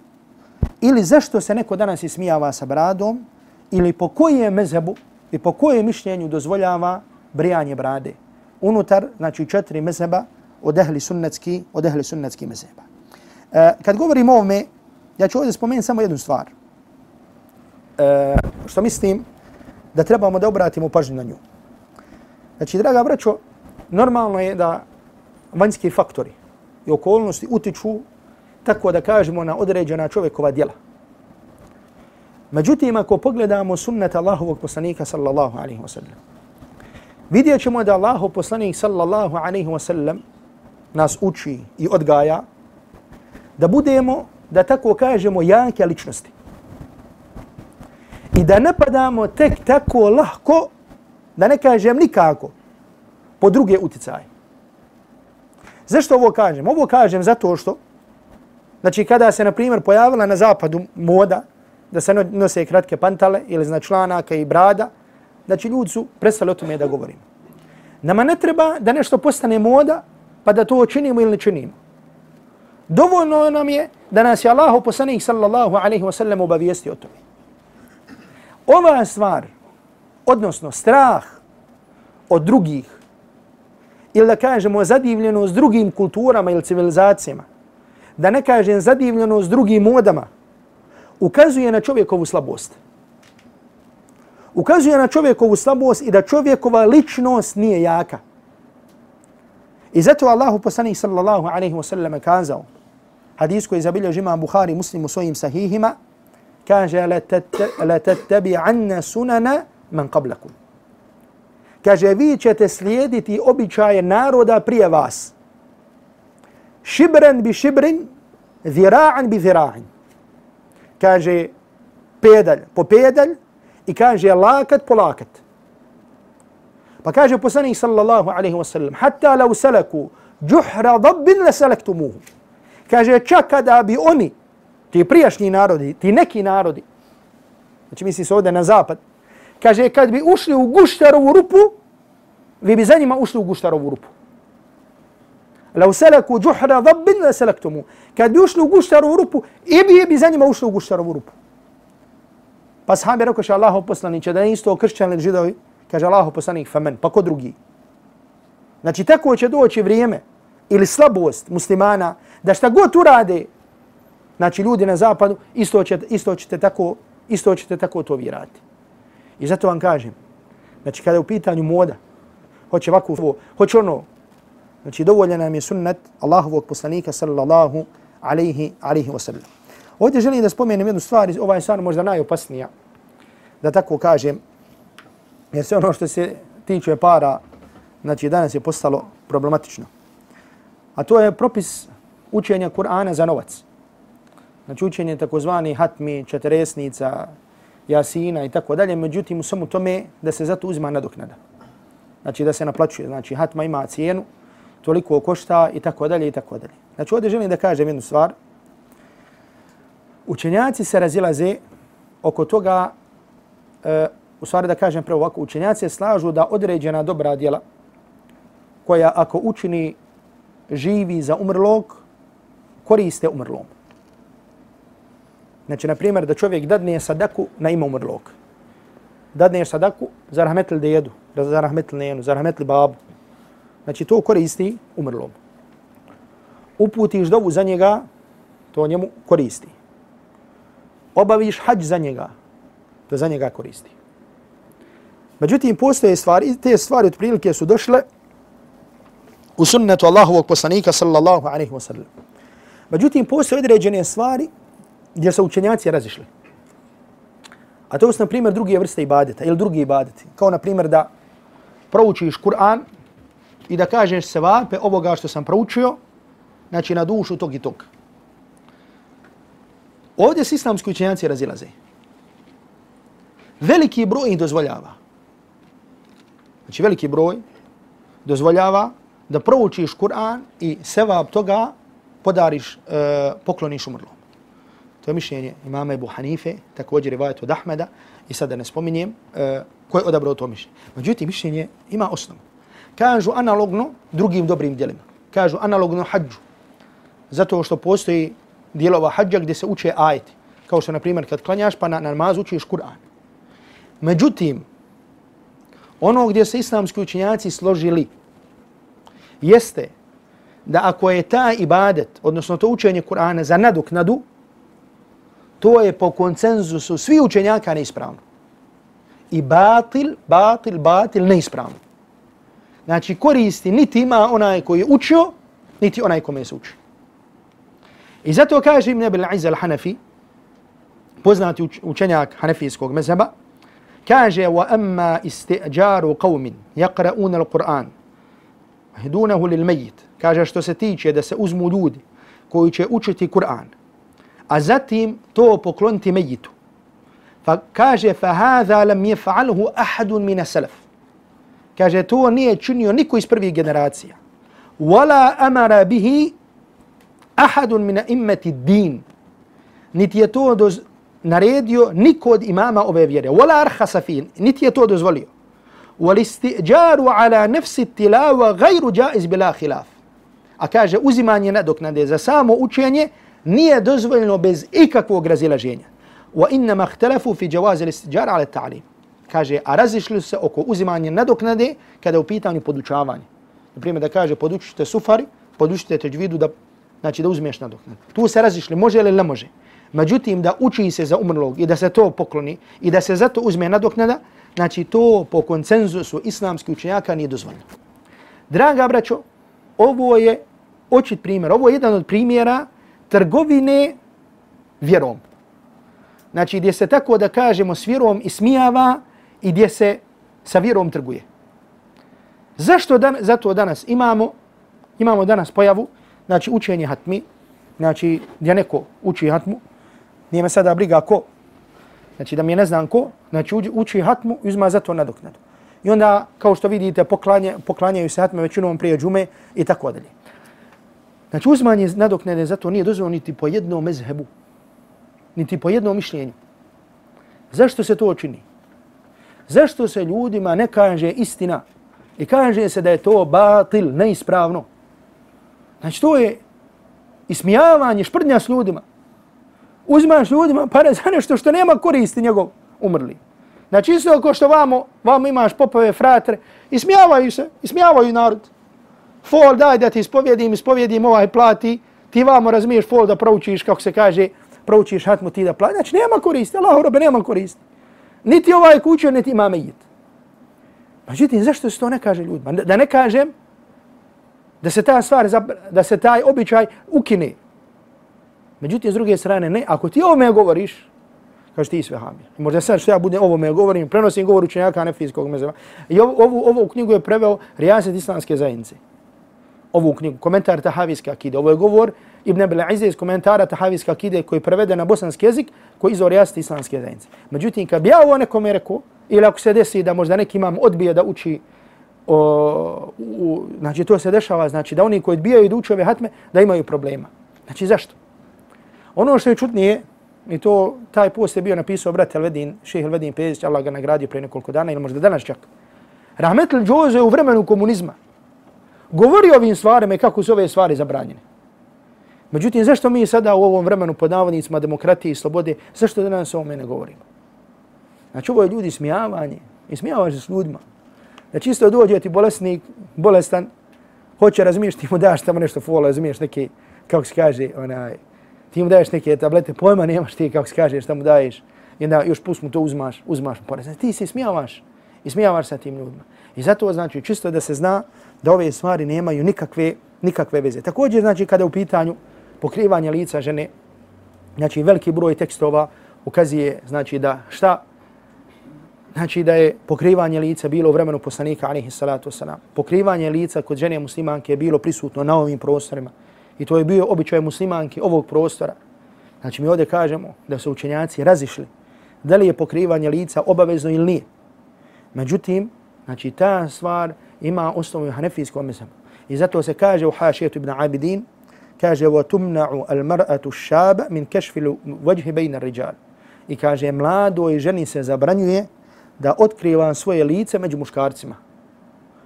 Ili zašto se neko danas ismijava sa bradom? Ili po kojem mezebu i po kojem mišljenju dozvoljava brijanje brade? Unutar, znači, četiri mezeba od ehli sunnetski, od ehli sunnetski mezeba. E, kad govorim o ovome, ja ću ovdje spomenuti samo jednu stvar. E, što mislim da trebamo da obratimo pažnju na nju. Znači, draga braćo, normalno je da vanjski faktori i okolnosti utiču tako da kažemo na određena čovjekova djela. Međutim, ako pogledamo sunnet Allahovog poslanika sallallahu alaihi wa sallam, vidjet ćemo da Allahov poslanik sallallahu alaihi wa sallam nas uči i odgaja da budemo, da tako kažemo, jake ličnosti. I da ne padamo tek tako lahko, da ne kažem nikako, po druge uticaje. Zašto ovo kažem? Ovo kažem zato što, znači kada se, na primjer, pojavila na zapadu moda da se nose kratke pantale ili znači članaka i brada, znači ljudi su prestali o tome da govorimo. Nama ne treba da nešto postane moda pa da to činimo ili ne činimo. Dovoljno nam je da nas je Allah poslanih sallallahu alaihi wa sallam obavijesti o tome. Ova stvar, odnosno strah od drugih, ili da kažemo zadivljeno s drugim kulturama ili civilizacijama, da ne kažem zadivljeno s drugim modama, ukazuje na čovjekovu slabost. Ukazuje na čovjekovu slabost i da čovjekova ličnost nije jaka. I zato Allahu poslanih sallallahu alaihi wa sallam kazao, hadis koji zabilja žima Bukhari muslim u svojim sahihima, kaže, la tattabi anna sunana man qablakum. Kaže, vi ćete slijediti običaje naroda prije vas. Šibren bi šibrin, zira'an bi zira'an. Kaže, pedalj po pedalj i kaže, lakat po lakat. Pa kaže poslanik sallallahu alaihi wa sallam, hatta lau salaku džuhra dabbin le salaktumuhu. Kaže, čak kada bi oni, ti prijašnji narodi, ti neki narodi, znači misli se ovdje na zapad, Kaže, kad bi ušli u guštarovu rupu, vi bi za njima ušli u guštarovu rupu. Lau seleku džuhra dhabbin, la selektumu. Kad bi ušli u guštarovu rupu, i bi, bi za njima ušli u guštarovu rupu. Pa sahabi rekao še Allaho poslaniće, da je isto kršćan ili židovi, kaže Allaho poslanik, famen, pa ko drugi. Znači, tako će doći vrijeme ili slabost muslimana, da šta god urade, znači ljudi na zapadu, isto ćete, isto ćete tako, isto ćete tako to virati. I zato vam kažem, znači kada je u pitanju moda, hoće ovako, hoće ono, znači dovolja nam je sunnet Allahovog poslanika sallallahu alaihi, alaihi wasallam. Ovdje želim da spomenem jednu stvar, ova je stvar možda najopasnija, da tako kažem, jer sve ono što se tiče para, znači danas je postalo problematično. A to je propis učenja Kur'ana za novac. Znači učenje takozvani hatmi, četiresnica, jasina i tako dalje, međutim u svemu tome da se zato uzima nadoknada. Znači da se naplaćuje, znači hatma ima cijenu, toliko košta i tako dalje i tako dalje. Znači ovdje želim da kažem jednu stvar. Učenjaci se razilaze oko toga, e, u stvari da kažem prvo ovako, učenjaci slažu da određena dobra djela koja ako učini živi za umrlog, koriste umrlom. Znači, na primjer, da čovjek dadne sadaku na ime umrlog. Dadne sadaku za rahmetl dedu, za rahmetl nenu, za rahmetl babu. Znači, to koristi umrlom. Uputiš dovu za njega, to njemu koristi. obaviš hađ za njega, to za njega koristi. Međutim, postoje stvari, te stvari od prilike su došle u sunnetu Allahovog poslanika sallallahu alaihi wa sallam. Međutim, postoje određene stvari gdje su učenjaci razišli. A to su, na primjer, druge vrste ibadeta ili drugi ibadeti. Kao, na primjer, da proučiš Kur'an i da kažeš sevape ovoga što sam proučio, znači na dušu tog i tog. Ovdje se islamski učenjaci razilaze. Veliki broj ih dozvoljava. Znači veliki broj dozvoljava da proučiš Kur'an i sevap toga podariš, e, pokloniš umrlom. To je mišljenje imama Ebu Hanife, također rivajet od Ahmeda i sada ne spominjem e, ko je odabrao to mišljenje. Međutim, mišljenje ima osnovu. Kažu analogno drugim dobrim djelima. Kažu analogno hađu. Zato što postoji dijelova hađa gdje se uče ajeti. Kao što, na primjer, kad klanjaš pa na namaz učiš Kur'an. Međutim, ono gdje se islamski učinjaci složili jeste da ako je ta ibadet, odnosno to učenje Kur'ana za nadoknadu, to je po koncenzusu svi učenjaka neispravno. I batil, batil, batil neispravno. Znači koristi niti ima onaj koji je učio, niti onaj kome se uči. I zato kaže Ibn Abil Izz al-Hanafi, poznati učenjak hanefijskog mezheba, kaže wa amma isti'jaru يَقْرَؤُونَ الْقُرْآنِ al-Qur'an lil-mayyit kaže što se tiče da se uzmu ljudi koji će učiti Kur'an a zatim to pokloniti mejitu fa kaže fa hadha lam yaf'alhu ahad min as-salaf kaže to nije činio niko iz prvih generacija wala amara bihi ahad min immati din niti je to doz, naredio niko od imama ove vjere. Wala arhasa fin, niti je to dozvolio. Wal istiđaru ala nefsi tilava gajru jaiz bila khilaf. A kaže, uzimanje nadoknade za samo učenje nije dozvoljeno bez ikakvog razilaženja. Wa innama ihtalafu fi jawazi istiđar ala ta'lim. Kaže, a razišli se oko uzimanja nadoknade kada je u pitanju podučavanje. Naprimjer, da kaže, podučite sufari, podučite teđvidu da, znači, da uzmeš nadoknadu. Tu se razišli, može ili ne može. Međutim, da uči se za umrlog i da se to pokloni i da se zato uzme nadoknada, znači to po koncenzusu islamskih učenjaka nije dozvoljeno. Draga braćo, ovo je očit primjer, ovo je jedan od primjera trgovine vjerom. Znači gdje se tako da kažemo s vjerom ismijava i gdje se sa vjerom trguje. Zašto dan, zato danas imamo, imamo danas pojavu, znači učenje hatmi, znači gdje neko uči hatmu, Nije me sada briga ko. Znači da mi ne znam ko, znači uči hatmu i uzma zato nadoknadu. I onda, kao što vidite, poklanje, poklanjaju se hatme većinom prije džume i tako dalje. Znači uzmanje nadoknade za to nije dozvoljeno niti po jednom mezhebu, niti po jednom mišljenju. Zašto se to čini? Zašto se ljudima ne kaže istina i kaže se da je to batil, neispravno? Znači to je ismijavanje, šprdnja s ljudima uzmaš ljudima pare za nešto što nema koristi njegov umrli. Znači isto ako što vamo, vamo imaš popove, fratre, ismijavaju se, ismijavaju narod. Fol daj da ti ispovjedim, ispovjedim ovaj plati, ti vamo razmiješ fol da proučiš, kako se kaže, proučiš hatmu ti da plati. Znači nema koristi, Allah robe nema koristi. Niti ovaj kuće, niti ima mejit. Međutim, zašto se to ne kaže ljudima? Da ne kažem da se ta stvar, da se taj običaj ukine. Međutim, s druge strane, ne, ako ti ovome govoriš, kaže ti sve hamija. I možda sad što ja budem ovo me govorim, prenosim govor učenjaka nefijskog mezeva. I ovu, ovu, ovu knjigu je preveo Rijaset islamske zajednice. Ovu knjigu, komentar Tahavijske akide. Ovo je govor Ibn Abel Ize iz komentara Tahavijske akide koji je preveden na bosanski jezik koji izvor Rijaset islamske zajednice. Međutim, kad bi ja ovo nekome rekao, ili ako se desi da možda neki imam odbije da uči o, u, znači to se dešava, znači da oni koji odbijaju da uče ove hatme, da imaju problema. Znači zašto? Ono što je čutnije, i to taj post je bio napisao brat Elvedin, šehe Elvedin Pezić, Allah ga nagradio pre nekoliko dana ili možda danas čak. Rahmetl Džozo je u vremenu komunizma govori o ovim stvarima i kako su ove stvari zabranjene. Međutim, zašto mi sada u ovom vremenu pod navodnicima demokratije i slobode, zašto danas o ovome ne govorimo? Znači, ovo je ljudi smijavanje i smijavaš s ljudima. Znači, isto dođe ti bolesnik, bolestan, hoće razmiješ ti mu daš tamo nešto fola, razmiješ neke, kako se kaže, onaj, ti mu daješ neke tablete, pojma nemaš ti kako se kaže šta mu daješ. I onda još pust mu to uzmaš, uzmaš mu porez. Znači, ti se smijavaš i smijavaš sa tim ljudima. I zato znači čisto da se zna da ove stvari nemaju nikakve, nikakve veze. Također znači kada u pitanju pokrivanja lica žene, znači veliki broj tekstova ukazuje znači da šta znači da je pokrivanje lica bilo u vremenu poslanika alihi salatu wasalam. Pokrivanje lica kod žene muslimanke je bilo prisutno na ovim prostorima. I to je bio običaj muslimanke ovog prostora. Znači mi ovdje kažemo da su učenjaci razišli da li je pokrivanje lica obavezno ili nije. Međutim, znači ta stvar ima osnovu u hanefijskom mesabu. I zato se kaže u hašijetu ibn Abidin, kaže وَتُمْنَعُ الْمَرْأَةُ الشَّابَ مِنْ كَشْفِ الْوَجْهِ بَيْنَ الرِّجَالِ I kaže, mladoj ženi se zabranjuje da otkriva svoje lice među muškarcima.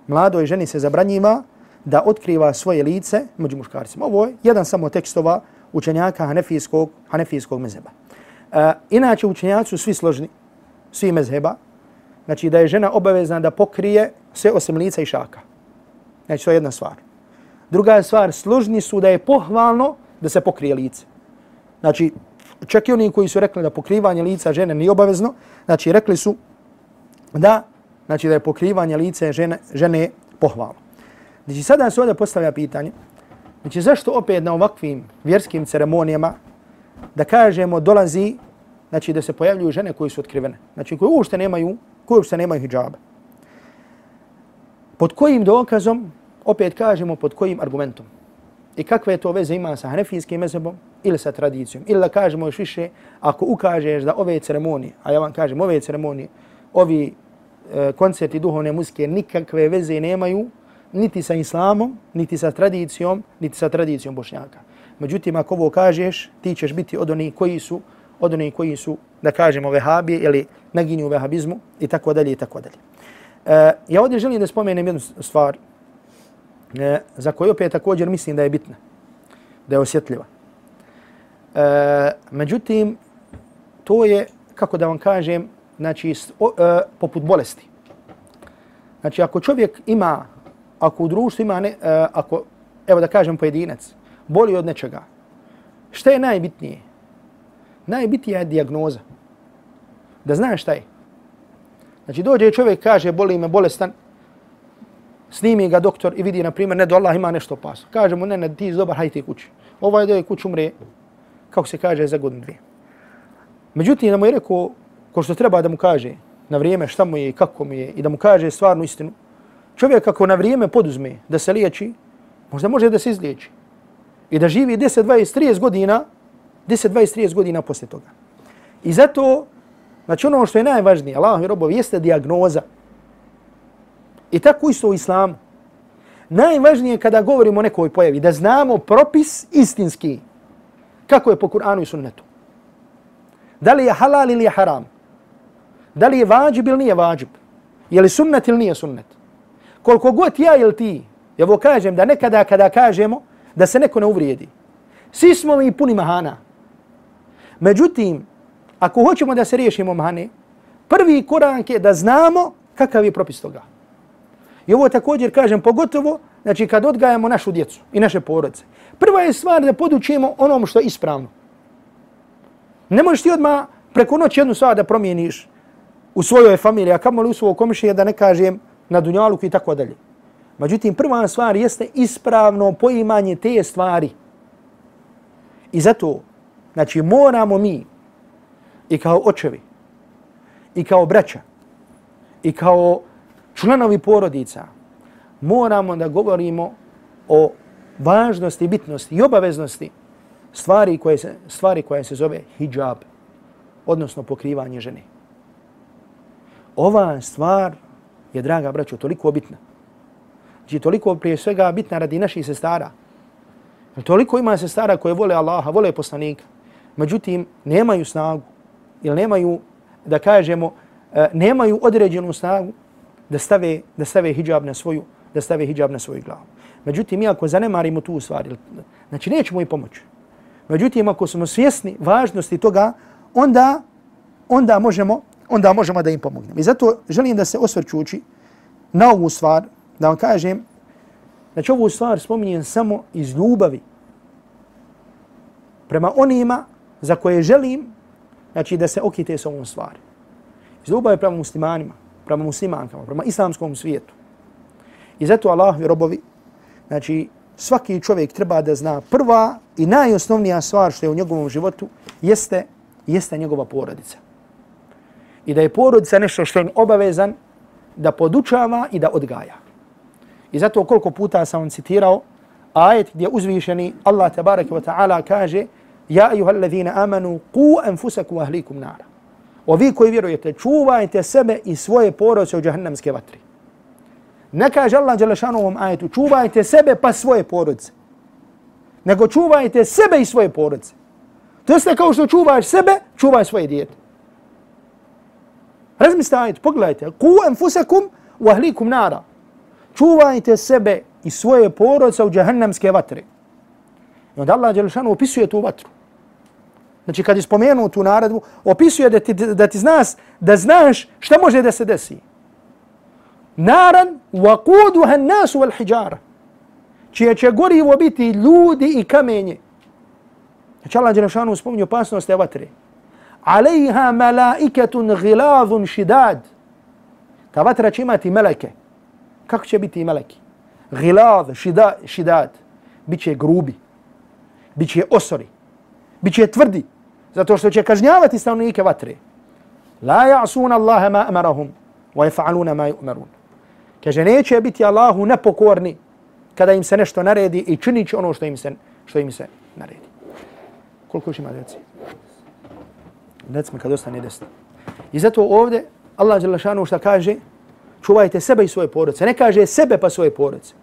Mladoj ženi se zabranjiva da otkriva svoje lice među muškarcima. Ovo je jedan samo tekstova učenjaka hanefijskog, hanefijskog mezheba. Uh, inače, učenjaci su svi složni, svi mezheba, znači da je žena obavezna da pokrije sve osim lica i šaka. Znači, to je jedna stvar. Druga je stvar, služni su da je pohvalno da se pokrije lice. Znači, čak i oni koji su rekli da pokrivanje lica žene nije obavezno, znači rekli su da, znači da je pokrivanje lice žene, žene pohvalno. Znači sada se ovdje postavlja pitanje, znači zašto opet na ovakvim vjerskim ceremonijama da kažemo dolazi, znači da se pojavljuju žene koji su otkrivene, znači koji uopšte nemaju, koji uopšte nemaju hijjaba. Pod kojim dokazom, opet kažemo pod kojim argumentom. I kakve to veze ima sa hanefijskim mezebom ili sa tradicijom. Ili da kažemo još više, ako ukažeš da ove ceremonije, a ja vam kažem ove ceremonije, ovi e, koncerti duhovne muzike nikakve veze nemaju niti sa islamom, niti sa tradicijom, niti sa tradicijom bošnjaka. Međutim, ako ovo kažeš, ti ćeš biti od onih koji su, od onih koji su, da kažemo, vehabije ili naginju vehabizmu i tako dalje i tako dalje. E, ja ovdje želim da spomenem jednu stvar e, za koju opet također mislim da je bitna, da je osjetljiva. E, međutim, to je, kako da vam kažem, znači, o, e, poput bolesti. Znači, ako čovjek ima, ako u društvu ima, ne, e, ako, evo da kažem pojedinac, boli od nečega, šta je najbitnije? Najbitnija je diagnoza. Da znaš šta je. Znači, dođe čovjek, kaže, boli me bolestan, snimi ga doktor i vidi, na primjer, ne do Allah ima nešto opasno. Kaže mu, ne, ne, ti dobar, hajte kući. Ovaj doje je kuć umre, kako se kaže, za godinu dvije. Međutim, da mu je rekao, ko što treba da mu kaže na vrijeme šta mu je i kako mu je i da mu kaže stvarnu istinu, čovjek ako na vrijeme poduzme da se liječi, možda može da se izliječi i da živi 10, 20, 30 godina, 10, 20, 30 godina poslije toga. I zato, znači ono što je najvažnije, Allah i robovi, jeste diagnoza. I tako isto u islamu. Najvažnije kada govorimo o nekoj pojavi, da znamo propis istinski, kako je po Kur'anu i sunnetu. Da li je halal ili je haram? Da li je vađib ili nije vađib? Je li sunnet ili nije sunnet? Koliko god ja ili ti, ja kažem da nekada kada kažemo da se neko ne uvrijedi. Svi smo mi puni mahana. Međutim, ako hoćemo da se riješimo mane, prvi korak je da znamo kakav je propis toga. I ovo također kažem pogotovo znači kad odgajamo našu djecu i naše porodice. Prva je stvar da podučimo onom što je ispravno. Ne možeš ti odmah preko noći jednu stvar da promijeniš u svojoj familiji, a kamo li u svojoj komišije da ne kažem na dunjaluku i tako dalje. Međutim, prva stvar jeste ispravno poimanje te stvari. I zato, znači, moramo mi i kao očevi, i kao braća, i kao članovi porodica, moramo da govorimo o važnosti, bitnosti i obaveznosti stvari koje se, stvari koje se zove hijab, odnosno pokrivanje žene ova stvar je, draga braćo, toliko bitna. Znači, toliko prije svega bitna radi naših sestara. Toliko ima sestara koje vole Allaha, vole poslanika. Međutim, nemaju snagu ili nemaju, da kažemo, e, nemaju određenu snagu da stave, da stave hijab na svoju, da stave hijab na svoju glavu. Međutim, mi ako zanemarimo tu stvar, znači nećemo i pomoći. Međutim, ako smo svjesni važnosti toga, onda, onda možemo onda možemo da im pomognemo. I zato želim da se osvrćući na ovu stvar, da vam kažem, znači ovu stvar spominjem samo iz ljubavi prema onima za koje želim, znači da se okite s ovom stvari. Iz ljubavi prema muslimanima, prema muslimankama, prema islamskom svijetu. I zato Allah i robovi, znači svaki čovjek treba da zna prva i najosnovnija stvar što je u njegovom životu jeste, jeste njegova porodica. I da je porodica nešto što je obavezan da podučava i da odgaja. I zato koliko puta sam vam citirao ajet gdje uzvišeni Allah tabaraka wa ta'ala kaže Ja ayyuhallazina amanu qu anfusakum wa ahlikum nara. O vi koji vjerujete, čuvajte sebe i svoje porodice od jahannamske vatre. Ne kaže Allah Đelešanu u ovom ajetu, čuvajte sebe pa svoje porodice. Nego čuvajte sebe i svoje porodice. To jeste kao što čuvaš sebe, čuvaj svoje dijete. Razmislite ajet, pogledajte. Ku enfusakum u ahlikum nara. Čuvajte sebe i svoje porodice u džahannamske vatre. I onda Allah Đelešanu opisuje tu vatru. Znači kad je spomenuo tu naredbu, opisuje da ti, da ti znaš, da znaš šta može da se desi. Naran waquduha an-nas wal hijara. Čije će gorivo biti ljudi i kamenje. Znači Allah Đelešanu spominje opasnost te vatre. Alejha malaiketun ghilazun shidad. Ta vatra će imati meleke. Kako će biti meleki? Ghilaz, shidad, shidad. Biće grubi. Biće osori. Biće tvrdi. Zato što će kažnjavati stanovnike vatre. La ja'sun Allahe ma amarahum wa yaf'aluna ma yu'marun. Kaže, neće biti Allahu nepokorni kada im se nešto naredi i činit će ono što im se, što im se naredi. Koliko još ima djeci? Recimo kad ostane desno. I zato ovdje Allah Đelešanu šta kaže, čuvajte sebe i svoje porodice. Ne kaže sebe pa svoje porodice.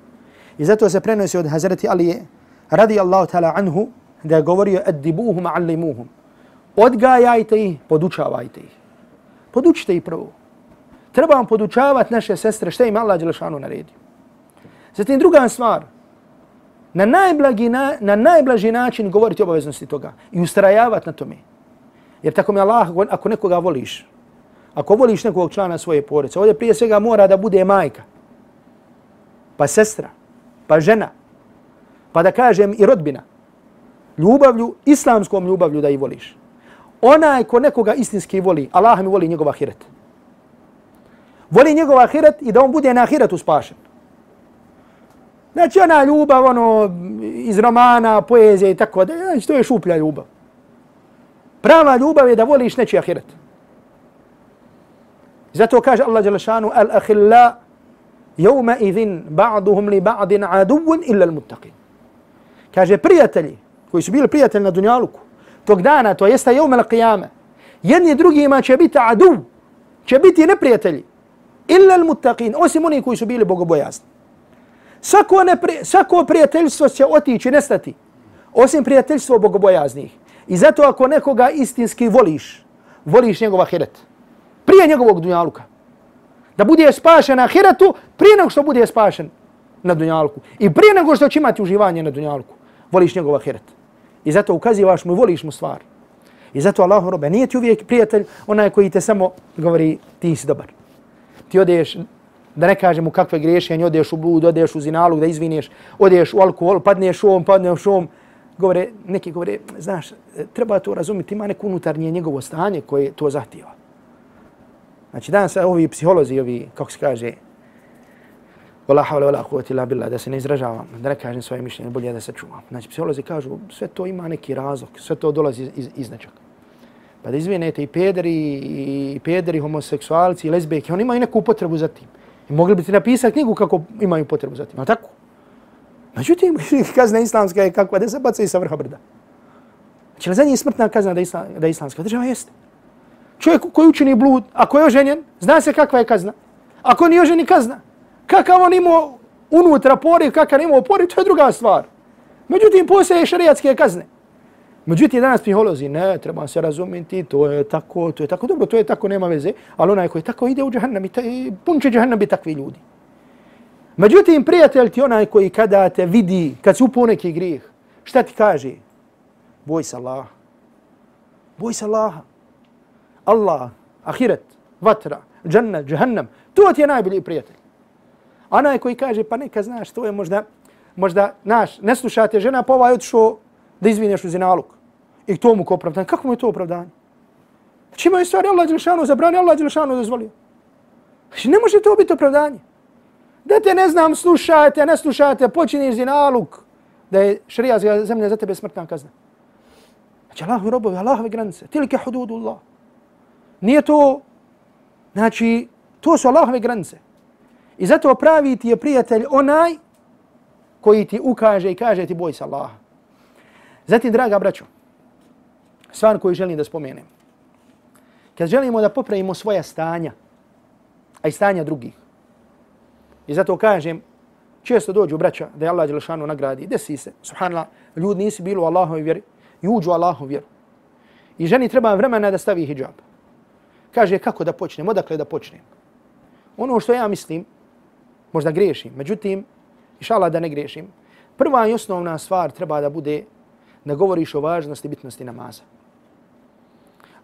I zato se prenosi od Hazreti Alije, radi Allahu ta'ala anhu, da je govorio, edibuhum allimuhum. Odgajajte ih, podučavajte ih. Podučite ih prvo trebamo podučavati naše sestre što im Allah Đelešanu naredio. Zatim druga stvar, na, najblagi, na, na najblaži način govoriti obaveznosti toga i ustrajavati na tome. Jer tako mi Allah, ako nekoga voliš, ako voliš nekog člana svoje porodice, ovdje prije svega mora da bude majka, pa sestra, pa žena, pa da kažem i rodbina, ljubavlju, islamskom ljubavlju da i voliš. Onaj ko nekoga istinski voli, Allah mi voli njegov ahiret. voli njegov ahiret i da on bude na ahiretu spašen. Znači ona ljubav ono, iz romana, poezije i tako da, znači to je šuplja ljubav. Prava ljubav je da voliš nečiji ahiret. Zato kaže Allah Đelešanu, al-ahilla jevma idhin ba'duhum li ba'din aduvun illa al-muttaqin. Kaže prijatelji, koji su bili prijatelji na Dunjaluku, tog dana, to jeste jeum al-qiyama, jedni drugima će biti adu, će biti neprijatelji illa al-muttaqin, osim oni koji su bili bogobojazni. Svako, nepri, svako prijateljstvo će otići, nestati, osim prijateljstvo bogobojaznih. I zato ako nekoga istinski voliš, voliš njegov ahiret, prije njegovog dunjaluka, da bude spašen na ahiretu, prije nego što bude spašen na dunjalku. I prije nego što će imati uživanje na dunjalku, voliš njegov ahiret. I zato ukazivaš mu, voliš mu stvar. I zato Allahu robe, nije ti uvijek prijatelj onaj koji te samo govori ti si dobar ti odeš, da ne kažem u kakve griješenje, odeš u blud, odeš u zinalog, da izvineš, odeš u alkohol, padneš u ovom, padneš u ovom, govore, neki govore, znaš, treba to razumjeti, ima neko unutarnje njegovo stanje koje to zahtjeva. Znači, danas ovi psiholozi, ovi, kako se kaže, Wala hawla wala quwwata illa billah da se ne izražavam, da ne kažem svoje mišljenje, bolje da se čuvam. Znači, psiholozi kažu, sve to ima neki razlog, sve to dolazi iz, iz, iz nečega. Pa da izvinete i pederi, i pederi, homoseksualci, i lezbijke, oni imaju neku potrebu za tim. I mogli bi ti napisati knjigu kako imaju potrebu za tim. ali tako? Međutim, kazna islamska je kakva da se baca i sa vrha brda. Znači li za njih smrtna kazna da, isla, da islamska država jeste? Čovjek koji učini blud, ako je oženjen, zna se kakva je kazna. Ako nije oženi kazna, kakav on imao unutra pori, kakav imao pori, to je druga stvar. Međutim, postoje šarijatske kazne. Međutim, danas psiholozi, ne, treba se razumjeti, to je tako, to je tako, dobro, to je tako, nema veze, ali onaj koji tako ide u džahannam, pun će džahannam biti takvi ljudi. Međutim, prijatelj ti onaj koji kada te vidi, kad se upo neki grijeh, šta ti kaže? Boj se Allah. Boj se Allah. Allah, ahiret, vatra, džanna, džahannam, to ti je najbolji prijatelj. Onaj koji kaže, pa neka znaš, to je možda, možda, naš, ne slušate žena, pa ovaj otišao da izvineš u zinaluk. I to mu ko opravdanje. Kako mu je to opravdanje? Znači imaju stvari Allah Đelšanu zabrani, Allah Đelšanu dozvolio. Znači ne može to biti opravdanje. Da te ne znam, slušajte, ne slušajte, počiniš zinaluk, da je šrija zemlja za tebe smrtna kazna. Znači Allahu robovi, Allahove granice, tilike hududu Allah. Nije to, znači, to su Allahove granice. I zato pravi ti je prijatelj onaj koji ti ukaže i kaže ti boj se Allaha. Zatim, draga braćo, stvar koju želim da spomenem. Kad želimo da popravimo svoja stanja, a i stanja drugih, i zato kažem, često dođu braća da je Allah Đelešanu nagradi, desi se, subhanallah, ljudi nisi bilo u Allahovi vjeri, i uđu u Allahovi vjeru. I ženi treba vremena da stavi hijab. Kaže, kako da počnem, odakle da počnem. Ono što ja mislim, možda grešim, međutim, išala da ne grešim, prva i osnovna stvar treba da bude da govoriš o važnosti bitnosti namaza.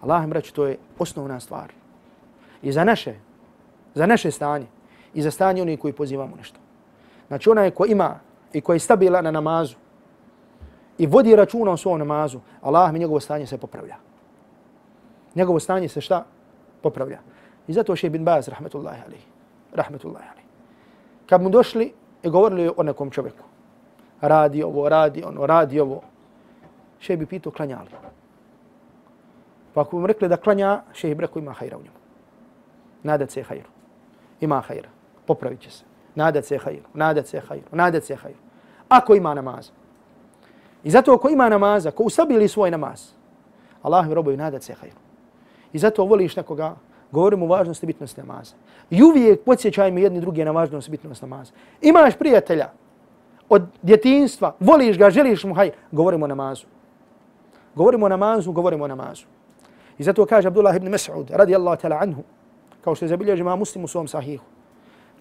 Allah im reći, to je osnovna stvar. I za naše, za naše stanje, i za stanje onih koji pozivamo nešto. Znači onaj ko ima i koji je stabilan na namazu i vodi računa o svom namazu, Allah mi njegovo stanje se popravlja. Njegovo stanje se šta? Popravlja. I zato še bin Baz, rahmetullahi alihi, rahmetullahi alihi. Kad mu došli i govorili o nekom čovjeku, radi ovo, radi ono, radi ovo, še bi pitao klanjali. Pa ako mu rekli da klanja, še bi rekao ima hajra u njemu. Nadat se hajru. Ima hajra. Popravit će se. Nadat se hajru. Nadat se hajru. Nadat se hajru. Ako ima namaz. I zato ako ima namaza, ko usabili svoj namaz, Allah mi roboju nadat se hajru. I zato voliš nekoga, govorimo o važnosti bitnosti namaza. I uvijek podsjećajmo jedni drugi na važnost bitnosti namaza. Imaš prijatelja od djetinstva, voliš ga, želiš mu haj, govorimo o namazu. Govorimo o namazu, govorimo o namazu. I zato kaže Abdullah ibn Mas'ud, radijallahu ta'ala anhu, kao što je zabilježi ma muslim u svom sahihu,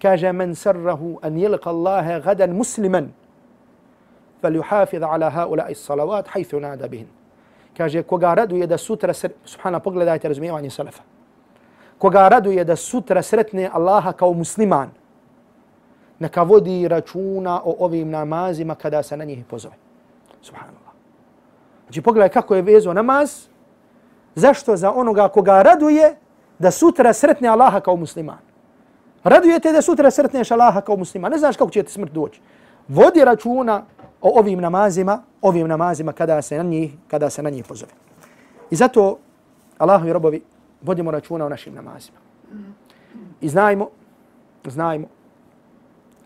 kaže men sarrahu an jelqa Allahe gadan musliman, fal yuhafidh ala haula is salawat haythu nada bihin. Kaže koga raduje da sutra, subhana pogledajte razumijevanje salafa, koga raduje da sutra sretne Allaha kao musliman, neka vodi računa o ovim namazima kada se na njih pozove. Subhanallah. Znači pogledaj kako je vezo namaz, zašto za onoga koga raduje da sutra sretne Allaha kao musliman. Raduje te da sutra sretneš Allaha kao musliman. Ne znaš kako će ti smrt doći. Vodi računa o ovim namazima, ovim namazima kada se na njih, kada se na njih pozove. I zato Allahovi robovi vodimo računa o našim namazima. I znajmo, znajmo,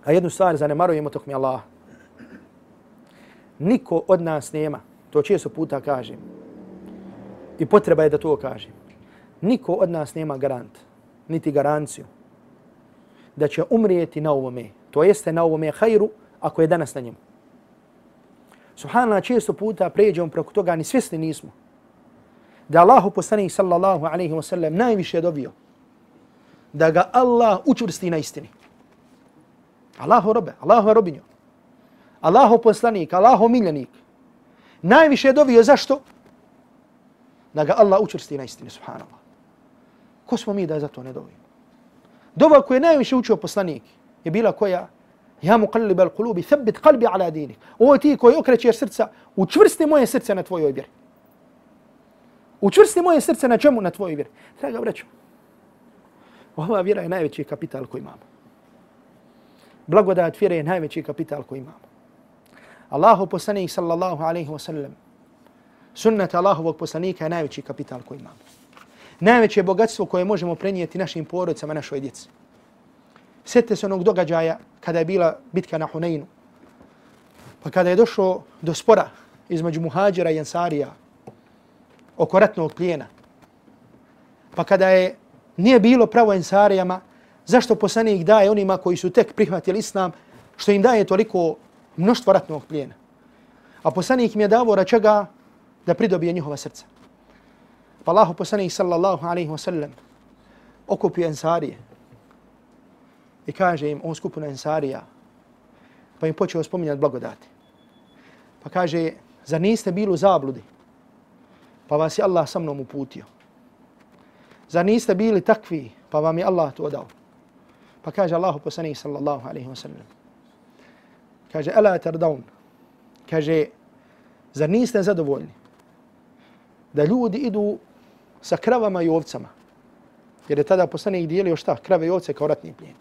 a jednu stvar zanemarujemo tok mi Allah. Niko od nas nema, to često puta kažem, i potreba je da to kažem. Niko od nas nema garant, niti garanciju, da će umrijeti na ovome, to jeste na ovome hajru, ako je danas na njemu. Subhanallah, često puta pređemo preko toga, ni svjesni nismo. Da Allahu poslanik sallallahu alaihi wa sallam najviše dobio da ga Allah učvrsti na istini. Allahu robe, Allahu robinjo. Allahu poslanik, Allahu miljenik. Najviše dobio zašto? Da ga Allah učvrsti na istini, subhanallah. Ko smo mi da za to ne dobio? Dova koju je najviše učio poslanik je bila koja? Ja mu kalli al kulubi, thabit kalbi ala dinik. Ovo ti koji okrećeš srca, učvrsti moje srce na tvojoj vjeri. Učvrsti moje srce na čemu? Na tvojoj vjeri. Draga vreću, ova vjera je najveći kapital koji imamo. Blagodat vjere je najveći kapital koji imamo. Allahu poslanik sallallahu alaihi wasallam, sunnet Allahovog poslanika je najveći kapital koji imamo. Najveće bogatstvo koje možemo prenijeti našim porodicama, našoj djeci. Sjetite se onog događaja kada je bila bitka na Huneinu. Pa kada je došlo do spora između muhađira i ansarija oko ratnog plijena. Pa kada je nije bilo pravo ensarijama, zašto poslanik daje onima koji su tek prihvatili islam, što im daje toliko mnoštvo ratnog plijena. A poslanik im je davo račega da pridobije njihova srca. Pa Allah poslanik sallallahu alaihi wa sallam okupio ensarije i kaže im on skupina ensarija pa im počeo spominjati blagodati. Pa kaže, zar niste bili u zabludi? Pa vas je Allah sa mnom uputio. Zar niste bili takvi? Pa vam je Allah to dao. Pa kaže Allahu poslanik sallallahu alaihi wa sallam. Kaže, ala tardaun. Kaže, zar niste zadovoljni? da ljudi idu sa kravama i ovcama. Jer je tada poslanik dijelio šta? Krave i ovce kao ratni plijen.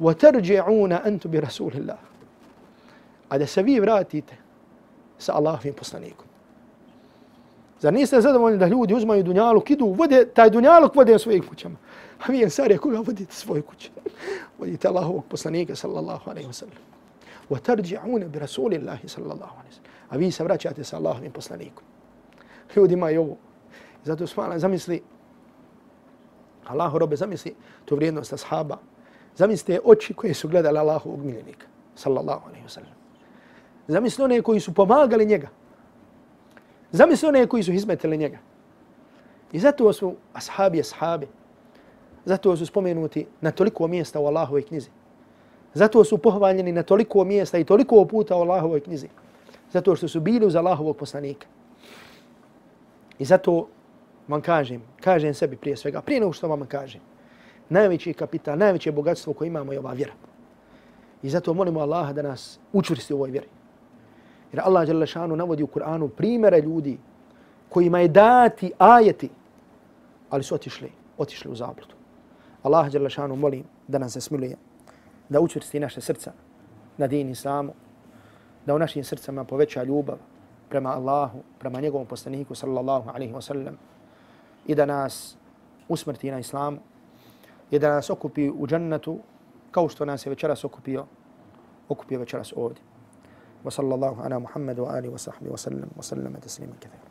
وَتَرْجِعُونَ أَنْتُ بِرَسُولِ اللَّهِ A da se vi vratite sa Allahovim poslanikom. Zar niste zadovoljni da ljudi uzmaju dunjaluk, idu, vode, taj dunjaluk vode u svojim kućama. A vi ensari, koga vodite svoje kuće? Vodite Allahovog poslanika, sallallahu alaihi wa sallam. وَتَرْجِعُونَ بِرَسُولِ اللَّهِ sallallahu alaihi wa sallam. A vi se vraćate sa Allahovim poslanikom. Ljudi imaju ovo. Zato smala, zamisli, Allahu robe, zamisli tu vrijednost ashaba. Zamislite oči koje su gledali Allahovog miljenika, sallallahu alaihi wa sallam. Zamisli one koji su pomagali njega. Zamisli one koji su izmetili njega. I zato su ashabi, ashabi. Zato su spomenuti na toliko mjesta u Allahovoj knjizi. Zato su pohvaljeni na toliko mjesta i toliko puta u Allahovoj knjizi. Zato što su bili uz Allahovog poslanika. I zato vam kažem, kažem sebi prije svega, prije nego što vam kažem, najveći kapital, najveće bogatstvo koje imamo je ova vjera. I zato molimo Allaha da nas učvrsti u ovoj vjeri. Jer Allah Đelešanu navodi u Kur'anu primere ljudi kojima je dati ajeti, ali su otišli, otišli u zabludu. Allah Đelešanu molim da nas zasmiluje, da učvrsti naše srca na din Islamu, da u našim srcama poveća ljubav prema Allahu, prema njegovom poslaniku sallallahu alaihi wa sallam i da nas usmrti na Islamu i da nas okupi u džennetu kao što nas je večeras okupio, okupio večeras ovdje. وصلى الله على محمد وآله وصحبه وسلم وسلم تسليما كثيرا.